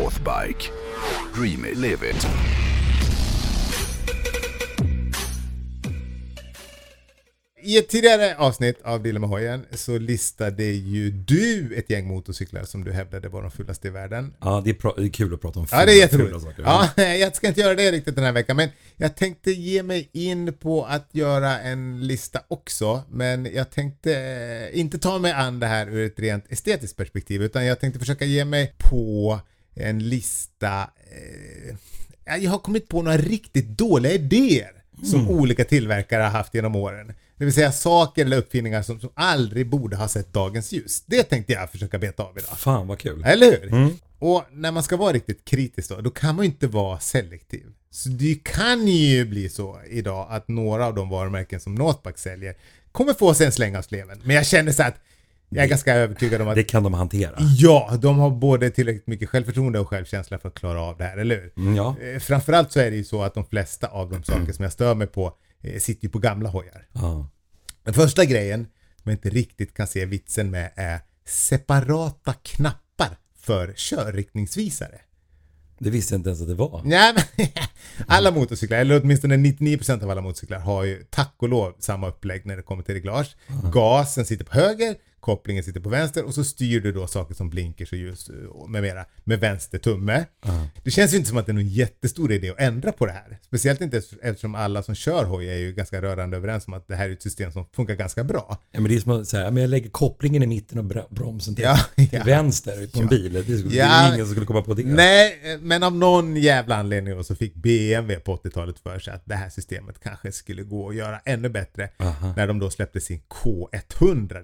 Northbike. Dream it, live it. I ett tidigare avsnitt av Bilen med hojen så listade ju du ett gäng motorcyklar som du hävdade var de fulaste i världen. Ja, det är, det är kul att prata om Ja, det är fula jätteroligt. saker. Ja, jag ska inte göra det riktigt den här veckan, men jag tänkte ge mig in på att göra en lista också, men jag tänkte eh, inte ta mig an det här ur ett rent estetiskt perspektiv, utan jag tänkte försöka ge mig på en lista. Eh, ja, jag har kommit på några riktigt dåliga idéer som olika tillverkare har haft genom åren. Det vill säga saker eller uppfinningar som, som aldrig borde ha sett dagens ljus. Det tänkte jag försöka beta av idag. Fan vad kul. Eller hur? Och när man ska vara riktigt kritisk då, då kan man ju inte vara selektiv. Så det kan ju bli så idag att några av de varumärken som Northback säljer kommer få sig en släng av sleven. Men jag känner så att jag är ganska övertygad om att Det kan de hantera. ja, de har både tillräckligt mycket självförtroende och självkänsla för att klara av det här, eller hur? Mm, ja. Eh, Framförallt så är det ju så att de flesta av de saker som jag stör mig på eh, sitter ju på gamla hojar. ja. Den första grejen som jag inte riktigt kan se vitsen med är separata knappar för körriktningsvisare. Det visste jag inte ens att det var. Nej, men alla motorcyklar, eller åtminstone 99% av alla motorcyklar har ju tack och lov samma upplägg när det kommer till reglage. Gasen sitter på höger, kopplingen sitter på vänster och så styr du då saker som blinkers och ljus och med mera med vänster tumme. Det känns ju inte som att det är någon jättestor idé att ändra på det här. Speciellt inte eftersom alla som kör hoj är ju ganska rörande överens om att det här är ett system som funkar ganska bra. Ja, men det är som att säga, men jag lägger kopplingen i mitten och br- bromsen till, Ja, till ja. vänster på en bil. Det, skulle, det Ja. är ingen som skulle komma på det. Nej, men av någon jävla anledning så fick BMW på 80-talet för sig att det här systemet kanske skulle gå att göra ännu bättre Aha. när de då släppte sin K100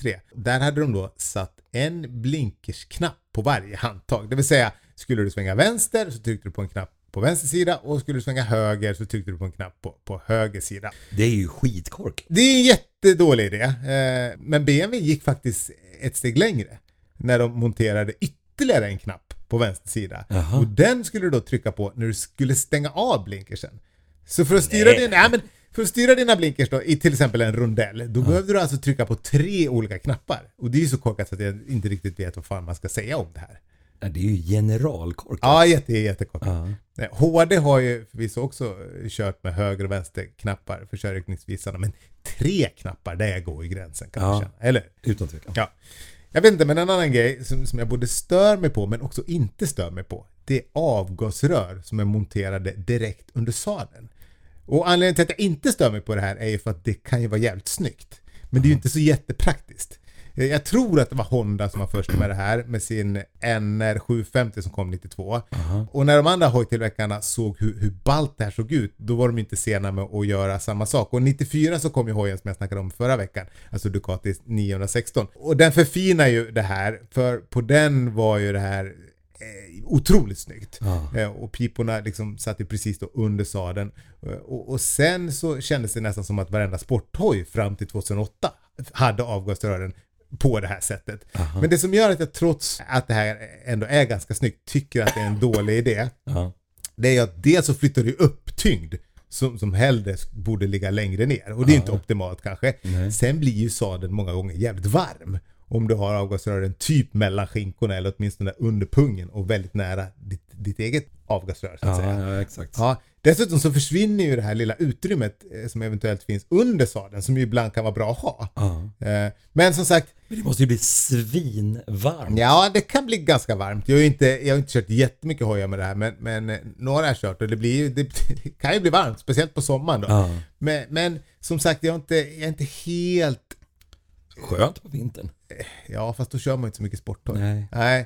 1983. Där hade de då satt en blinkersknapp på varje handtag. Det vill säga, skulle du svänga vänster så tryckte du på en knapp på vänster sida och skulle du svänga höger så tryckte du på en knapp på, på höger sida. Det är ju skitkork. Det är en jättedålig idé. Eh, Men BMW gick faktiskt ett steg längre. När de monterade ytterligare en knapp på vänster sida. Jaha. Och den skulle du då trycka på när du skulle stänga av blinkersen. Så för att styra, din, nej, men för att styra dina blinkers då, i till exempel en rondell, då behövde du alltså trycka på tre olika knappar. Och det är ju så korkat så att jag inte riktigt vet vad fan man ska säga om det här. Ja, det är ju generalkork. Ja, jätte, jättekorkat. Ja. HD har ju förvisso också kört med höger och vänster knappar för körriktningsvisarna, men tre knappar, där går ju gränsen kan man Ja. känna. Eller? Utan tvekan. Ja. Jag vet inte, men en annan grej som, som jag både stör mig på men också inte stör mig på. Det är avgasrör som är monterade direkt under sadeln. Och anledningen till att jag inte stör mig på det här är ju för att det kan ju vara jävligt snyggt. Men det är ju inte så jättepraktiskt. Eh, Jag tror att det var Honda som var först med det här med sin NR 750 som kom 92. Och när de andra hojtillverkarna såg hur, hur ballt det här såg ut, då var de inte sena med att göra samma sak. Och 94 så kom ju hojen som jag snackade om förra veckan, alltså Ducati 916. Och den förfinar ju det här, för på den var ju det här otroligt snyggt. Ja. Eh, och piporna liksom satt ju precis då under sadeln. Eh, Och, och sen så kändes det nästan som att varenda sporthoj fram till 2008 hade avgasrören på det här sättet. Men det som gör att jag trots att det här ändå är ganska snyggt tycker att det är en dålig idé Ja. det är ju att dels så flyttar du upp tyngd som, som hellre borde ligga längre ner. Och det är inte optimalt kanske. Nej. Sen blir ju sadeln många gånger jävligt varm. Om du har avgasrören typ mellan skinkorna eller åtminstone under pungen och väldigt nära ditt, ditt eget avgasrör så att säga. Ja, ja, exakt. Ja, dessutom så försvinner ju det här lilla utrymmet eh, som eventuellt finns under sadeln som ju ibland kan vara bra att ha. Ja. Eh, Men som sagt, Men det måste ju bli svinvarmt. Ja, det kan bli ganska varmt. Jag har ju inte, jag har inte kört jättemycket hojar med det här, men, men eh, några har jag kört och det, blir, det, det kan ju bli varmt, speciellt på sommaren då. Ja. Men, men som sagt, jag är, inte, jag är inte helt... Skönt på vintern. Ja, fast då kör man inte så mycket sporthoj. Nej. Nej.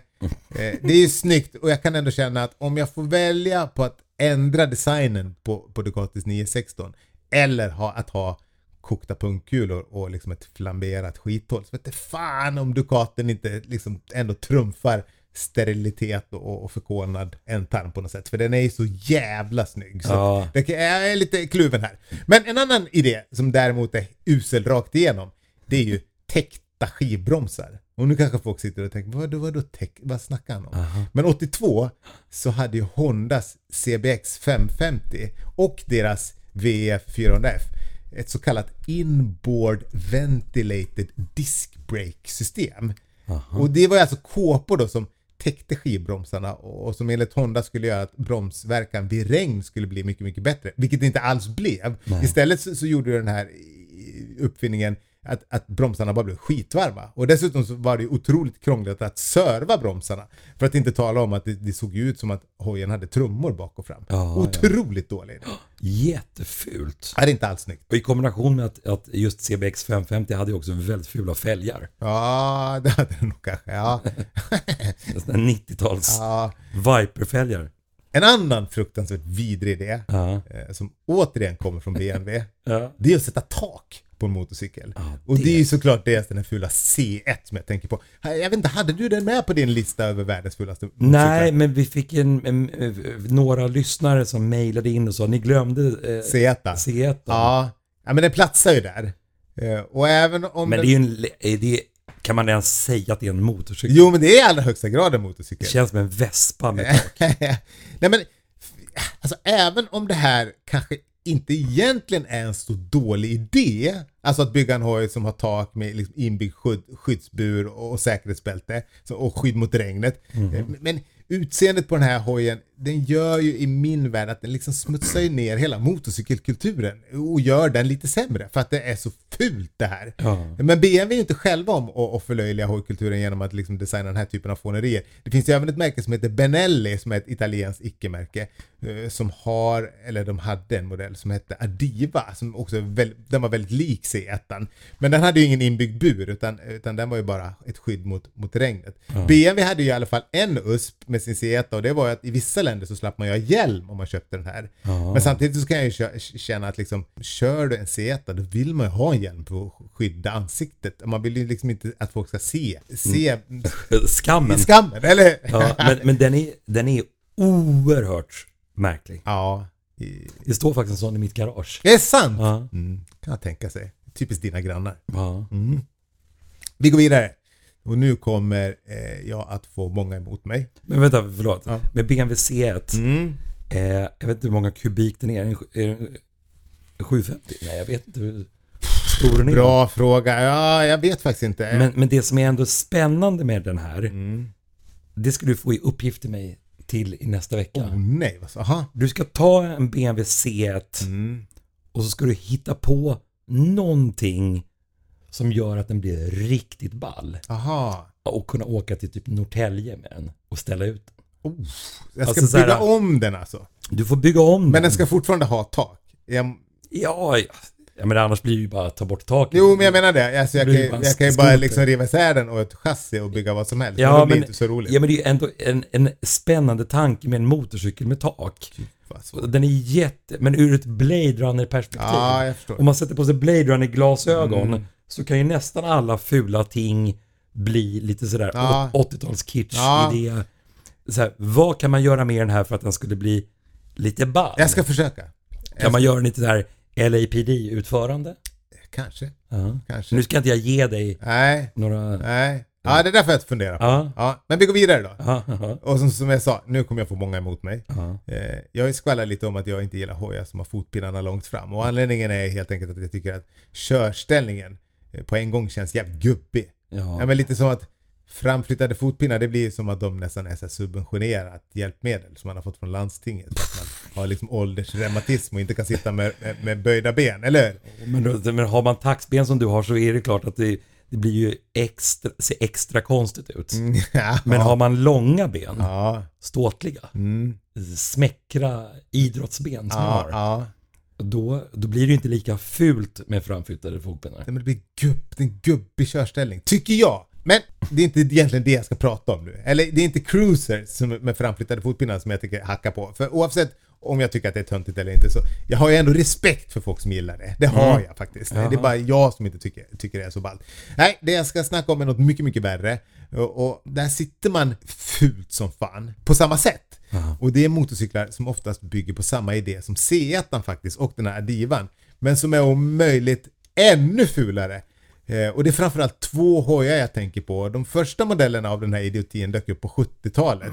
Eh, Det är ju snyggt och jag kan ändå känna att om jag får välja på att ändra designen på, på Ducatis 916 eller ha, att ha kokta pungkulor och liksom ett flamberat skithål. Så det fan om Ducatin inte liksom ändå trumfar sterilitet och, och förkolnad ändtarm på något sätt. För den är ju så jävla snygg. Så Ja. det jag är lite kluven här. Men en annan idé som däremot är usel rakt igenom. Det är ju täckta skivbromsar. Och nu kanske folk sitter och tänker, vad, vad, täck, vad snackar han om? Men 82 så hade ju Hondas CBX 550 och deras VF 400F ett så kallat inboard ventilated disc brake system. Och det var alltså kåpor då som täckte skivbromsarna och, som enligt Honda skulle göra att bromsverkan vid regn skulle bli mycket, mycket bättre. Vilket det inte alls blev. Istället så, så gjorde den här uppfinningen att, att bromsarna bara blev skitvarma. Och dessutom så var det otroligt krångligt att serva bromsarna. För att inte tala om att det, det såg ut som att hojen hade trummor bak och fram. Ja, otroligt dålig idé. Jättefult. Ja, det är inte alls snyggt. Och i kombination med att, att just CBX 550 hade ju också väldigt fula fälgar. Ja, det hade det nog kanske. Ja. Sådana 90-tals ja. Viper-fälgar. En annan fruktansvärt vidrig idé, Ja. eh, som återigen kommer från BMW, Ja. det är att sätta tak på en motorcykel. Ja, Och det det- är ju såklart det den här fula C1 som jag tänker på. Jag vet inte, hade du den med på din lista över världens fulaste motorcyklar? Nej, men vi fick en, en, en, några lyssnare som mejlade in och sa ni glömde eh, C1. C1. Ja. ja, men den platsar ju där. Eh, Och även om Men det är ju en, le- är det, kan man ens säga att det är en motorcykel? Jo, men det är i allra högsta grad en Det motorcykel. känns som en vespa med tak. Nej men, alltså även om det här kanske inte egentligen är en så dålig idé, alltså att bygga en hoj som har tak med liksom inbyggd skydd, skyddsbur och säkerhetsbälte så- och skydd mot regnet. Eh, Men utseendet på den här hojen, den gör ju i min värld att den liksom smutsar ju ner hela motorcykelkulturen och gör den lite sämre för att det är så fult det här. Ja. Men BMW är ju inte själva om att, förlöjliga hojkulturen genom att liksom designa den här typen av fånerier. Det finns ju även ett märke som heter Benelli som är ett italienskt icke-märke eh, som har, eller de hade en modell som hette Adiva som också är väl, den var väldigt lik C1. Men den hade ju ingen inbyggd bur utan, utan den var ju bara ett skydd mot, mot regnet. BMW hade ju i alla fall en USP med sin C1 och det var ju att i vissa länder så slapp man ju ha hjälm om man köpte den här. Men samtidigt så kan jag ju känna att liksom, kör du en C1 då vill man ju ha en hjälm för att skydda ansiktet. Man vill ju liksom inte att folk ska se, se Skammen. skammen, eller? Ja, men men den, är, den är oerhört märklig. ja. i- Det står faktiskt en sån i mitt garage. Det är sant! Ja. Mm, kan jag tänka sig. Typiskt dina grannar. Ja. Vi går vidare. Och nu kommer eh, jag att få många emot mig. Men vänta, förlåt. Ja. Med BMW C1, Mm. eh, jag vet inte hur många kubik den är. Är den, är den 750? Nej, jag vet inte hur stor den är. Bra fråga. Ja, jag vet faktiskt inte. Men, men det som är ändå spännande med den här, Mm. det ska du få i uppgift till mig till i nästa vecka. Oh, nej, vad så? Aha. Du ska ta en BMW C1 Mm. och så ska du hitta på någonting som gör att den blir riktigt ball. Aha. Och kunna åka till typ Norrtälje med den och ställa ut den. Oh, jag ska Alltså, så här- bygga om den alltså. Du får bygga om Men den. den ska fortfarande ha tak. Jag, Ja, ja. men annars blir det ju bara att ta bort taket. jo, men jag menar det. Alltså, jag, Det kan, jag kan ju bara liksom riva isär den och ett chassi och bygga vad som helst. Ja, men det blir men- inte så roligt. Ja, men det är ju ändå en, en spännande tanke med en motorcykel med tak. Den är jätte... Men ur ett Blade Runner-perspektiv. Ja, jag förstår. Om man sätter på sig Blade Runner-glasögon Mm. Så kan ju nästan alla fula ting bli lite sådär Ja. 80-tals-kitsch Ja. i det. Så här, vad kan man göra med den här för att den skulle bli lite ball? Jag ska försöka. Kan man göra den lite där LAPD-utförande? Kanske. Ja. Kanske. Nu ska inte jag ge dig Nej. några... Nej. Ja, det är därför jag funderar på. Ja. Ja, men vi går vidare då. Ja, ja, Och som, som jag sa, nu kommer jag få många emot mig. Eh, jag skvallrat lite om att jag inte gillar hojar som har fotpinnarna långt fram. Och anledningen är helt enkelt att jag tycker att körställningen på en gång känns jävligt gubbig. Ja, ja. men lite som att framflyttade fotpinnar, det blir som att de nästan är så subventionerat hjälpmedel som man har fått från landstinget. För att man har liksom åldersreumatism och inte kan sitta med, med, med böjda ben, eller hur? Men, då, men har man taxben som du har så är det klart att det, det blir ju extra, ser extra konstigt ut. ja. Men har man långa ben, Ja. ståtliga, Mm. smäckra idrottsben som Ja, har, ja. Då, då blir det ju inte lika fult med framflyttade fotpinnar. Nej, men det blir gubb, det är en gubbig körställning, tycker jag. Men det är inte egentligen det jag ska prata om nu. Eller det är inte cruisers som, med framflyttade fotpinnar som jag tycker hackar på. För oavsett om jag tycker att det är töntigt eller inte så jag har ju ändå respekt för folk som gillar det. Det har Mm. jag faktiskt. Jaha. Det är bara jag som inte tycker, tycker det är så ballt. Nej, det jag ska snacka om är något mycket, mycket värre. Och, och där sitter man fult som fan. På samma sätt. Och det är motorcyklar som oftast bygger på samma idé som C1 faktiskt och den här Adivan. Men som är om möjligt ännu fulare. Eh, och det är framförallt två hojar jag tänker på. De första modellerna av den här idiotin dök upp på 70-talet.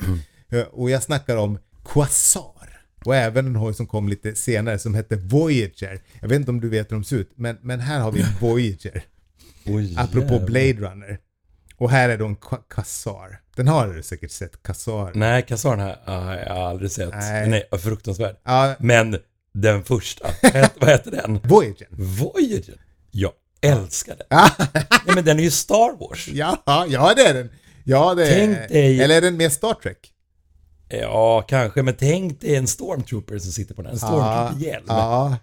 Eh, och jag snackar om Quasar. Och även en hoj som kom lite senare som hette Voyager. Jag vet inte om du vet hur de ser ut, men, men här har vi en Voyager. Oj, Apropå. Blade Runner. Och här är då en Ka- Kassar. Den har du säkert sett, Kassar. Nej, kassaren här har jag aldrig sett. Nej. Den är fruktansvärd. Ja, Men den första, vad heter den? Voyager. Voyager. Jag älskar den. Ja, Nej, men den är ju Star Wars. ja, ja, det är den. Ja, det är Tänk dig- Eller är den mer Star Trek? Ja, kanske, men tänk dig en stormtrooper som sitter på den. En stormtrooper-hjälm. Ja.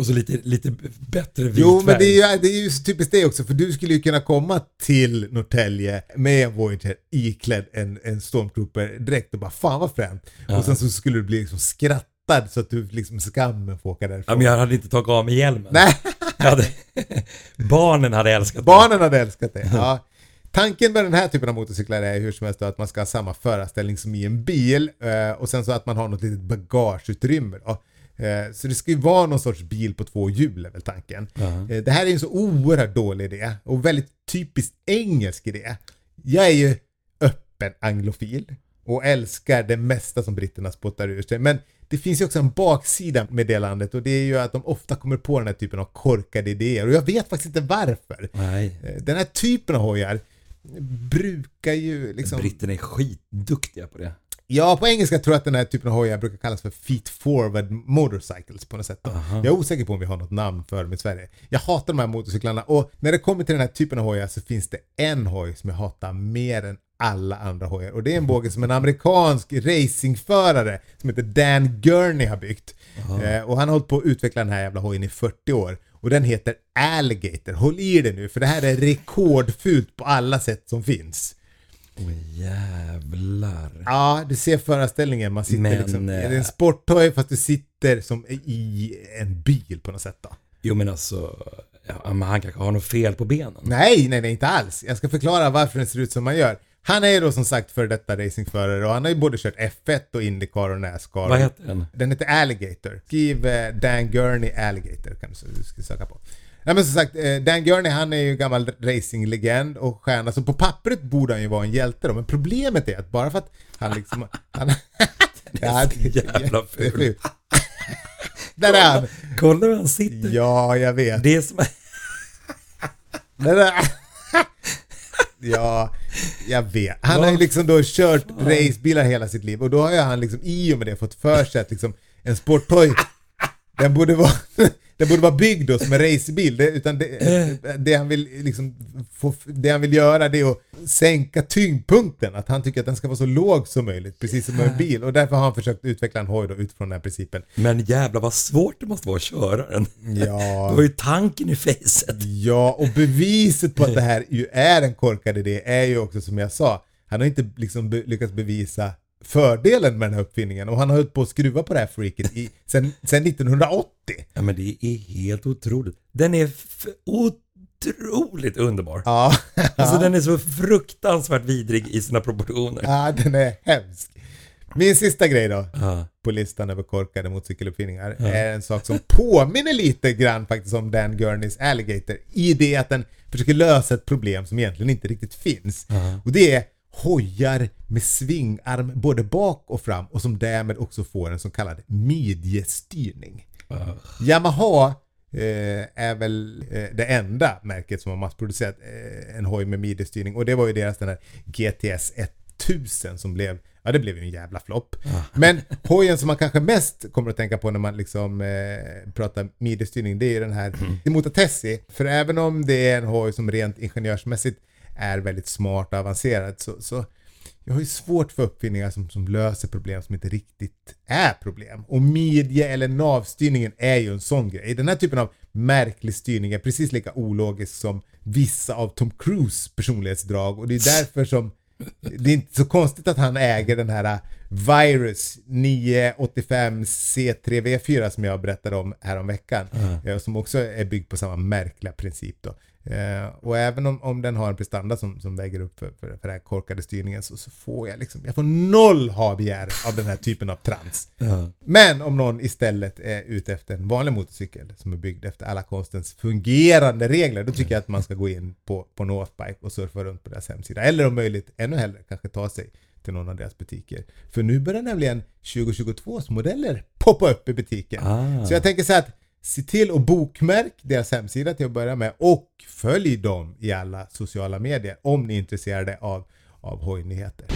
Och så lite, lite bättre vit Jo, men det är, ju, det är ju typiskt det också, för du skulle ju kunna komma till Norrtälje med en Voyager iklädd en, en Stormtrooper direkt och bara fan vad fränt. Och sen så skulle du bli liksom skrattad så att du liksom skammen får åka Ja, därifrån. men jag hade inte tagit av mig hjälmen. Nej, hade... Barnen hade älskat barnen hade älskat det. Ja. Tanken med den här typen av motorcyklar är hur som helst då att man ska ha samma förarställning som i en bil eh, och sen så att man har något litet bagageutrymme då. Eh, Så det ska ju vara någon sorts bil på två hjul är väl tanken. Eh, Det här är en så oerhört dålig idé och väldigt typiskt engelsk idé. Jag är ju öppen anglofil och älskar det mesta som britterna spottar ur sig. Men det finns ju också en baksida med det landet och det är ju att de ofta kommer på den här typen av korkade idéer och jag vet faktiskt inte varför. Nej. Eh, Den här typen av hojar brukar ju liksom... Britterna är skitduktiga på det. Ja, på engelska tror jag att den här typen av hojar brukar kallas för feet forward motorcycles på något sätt. Då. Aha. Jag är osäker på om vi har något namn för dem i Sverige. Jag hatar de här motorcyklarna och när det kommer till den här typen av hojar så finns det en hoj som jag hatar mer än alla andra hojar och det är en båge som en amerikansk racingförare som heter Dan Gurney har byggt. Eh, och han har hållit på att utveckla den här jävla hojen i 40 år och den heter Alligator. Håll i det nu för det här är rekordfult på alla sätt som finns. Åh jävlar. Ja, du ser föreställningen. Man sitter Men, liksom, det är eh, en sporthoj fast du sitter som i en bil på något sätt då. Jo men alltså, ja, men han kanske har något fel på benen. Nej, nej, nej, inte alls. Jag ska förklara varför den ser ut som man gör. Han är ju då som sagt för detta racingförare och han har ju både kört F1 och Indycar och Nascar. Vad heter den? Den heter Alligator. Skriv eh, Dan Gurney Alligator kan du, du ska söka på. Nej men som sagt, eh, Dan Gurney han är ju gammal racinglegend och stjärna så på pappret borde han ju vara en hjälte då. Men problemet är att bara för att han liksom... Han, ja, så jävla ful. Där är han! Kolla hur han sitter. Ja, jag vet. Det är som... Det där. Ja, jag vet. Han har ju liksom då kört racebilar hela sitt liv och då har ju han liksom i och med det fått för sig att liksom en sporthoj den borde vara den borde vara byggd då som en racerbil. Det, utan det, det, han vill liksom få, det han vill göra det är att sänka tyngdpunkten. Att han tycker att den ska vara så låg som möjligt, precis som en bil. Och därför har han försökt utveckla en hoj då utifrån den här principen. Men jävlar vad svårt det måste vara att köra den. Ja. Det var ju tanken i facet. Ja, och beviset på att det här ju är en korkad idé är ju också som jag sa, han har inte liksom lyckats bevisa fördelen med den här uppfinningen och han har hållit på att skruva på det här freaket i, sen, sen 1980. Ja men det är helt otroligt. Den är otroligt underbar. Ja, Alltså den är så fruktansvärt vidrig i sina proportioner. ja den är hemsk. Min sista grej då Ja. på listan över korkade motorcykeluppfinningar är en sak som påminner lite grann faktiskt om Dan Gurneys Alligator i det att den försöker lösa ett problem som egentligen inte riktigt finns. Och det är hojar med svingarm både bak och fram och som därmed också får en så kallad midjestyrning. Yamaha eh, är väl eh, det enda märket som har massproducerat eh, en hoj med midjestyrning och det var ju deras den här GTS 1000 som blev Ja det blev ju en jävla flopp. Men hojen som man kanske mest kommer att tänka på när man liksom eh, pratar midjestyrning det är ju den här Timota Tessi. För även om det är en hoj som rent ingenjörsmässigt är väldigt smart och avancerad så, så jag har ju svårt för uppfinningar som, som löser problem som inte riktigt är problem. Och midje eller navstyrningen är ju en sån grej. Den här typen av märklig styrning är precis lika ologisk som vissa av Tom Cruise personlighetsdrag och det är därför som det är inte så konstigt att han äger den här Virus 985 C3V4 som jag berättade om häromveckan. eh, Som också är byggd på samma märkliga princip då. Eh, och även om, om den har en prestanda som, som väger upp för, för, för den här korkade styrningen så, så får jag liksom, jag får noll ha-begär av den här typen av trans. Ja. Men om någon istället är ute efter en vanlig motorcykel som är byggd efter alla konstens fungerande regler, då tycker jag att man ska gå in på, på Northbike och surfa runt på deras hemsida. Eller om möjligt ännu hellre kanske ta sig till någon av deras butiker. För nu börjar nämligen 2022 modeller poppa upp i butiken. Ah. Så jag tänker så här att Se till att bokmärk deras hemsida till att börja med och följ dem i alla sociala medier om ni är intresserade av, av hojnyheter.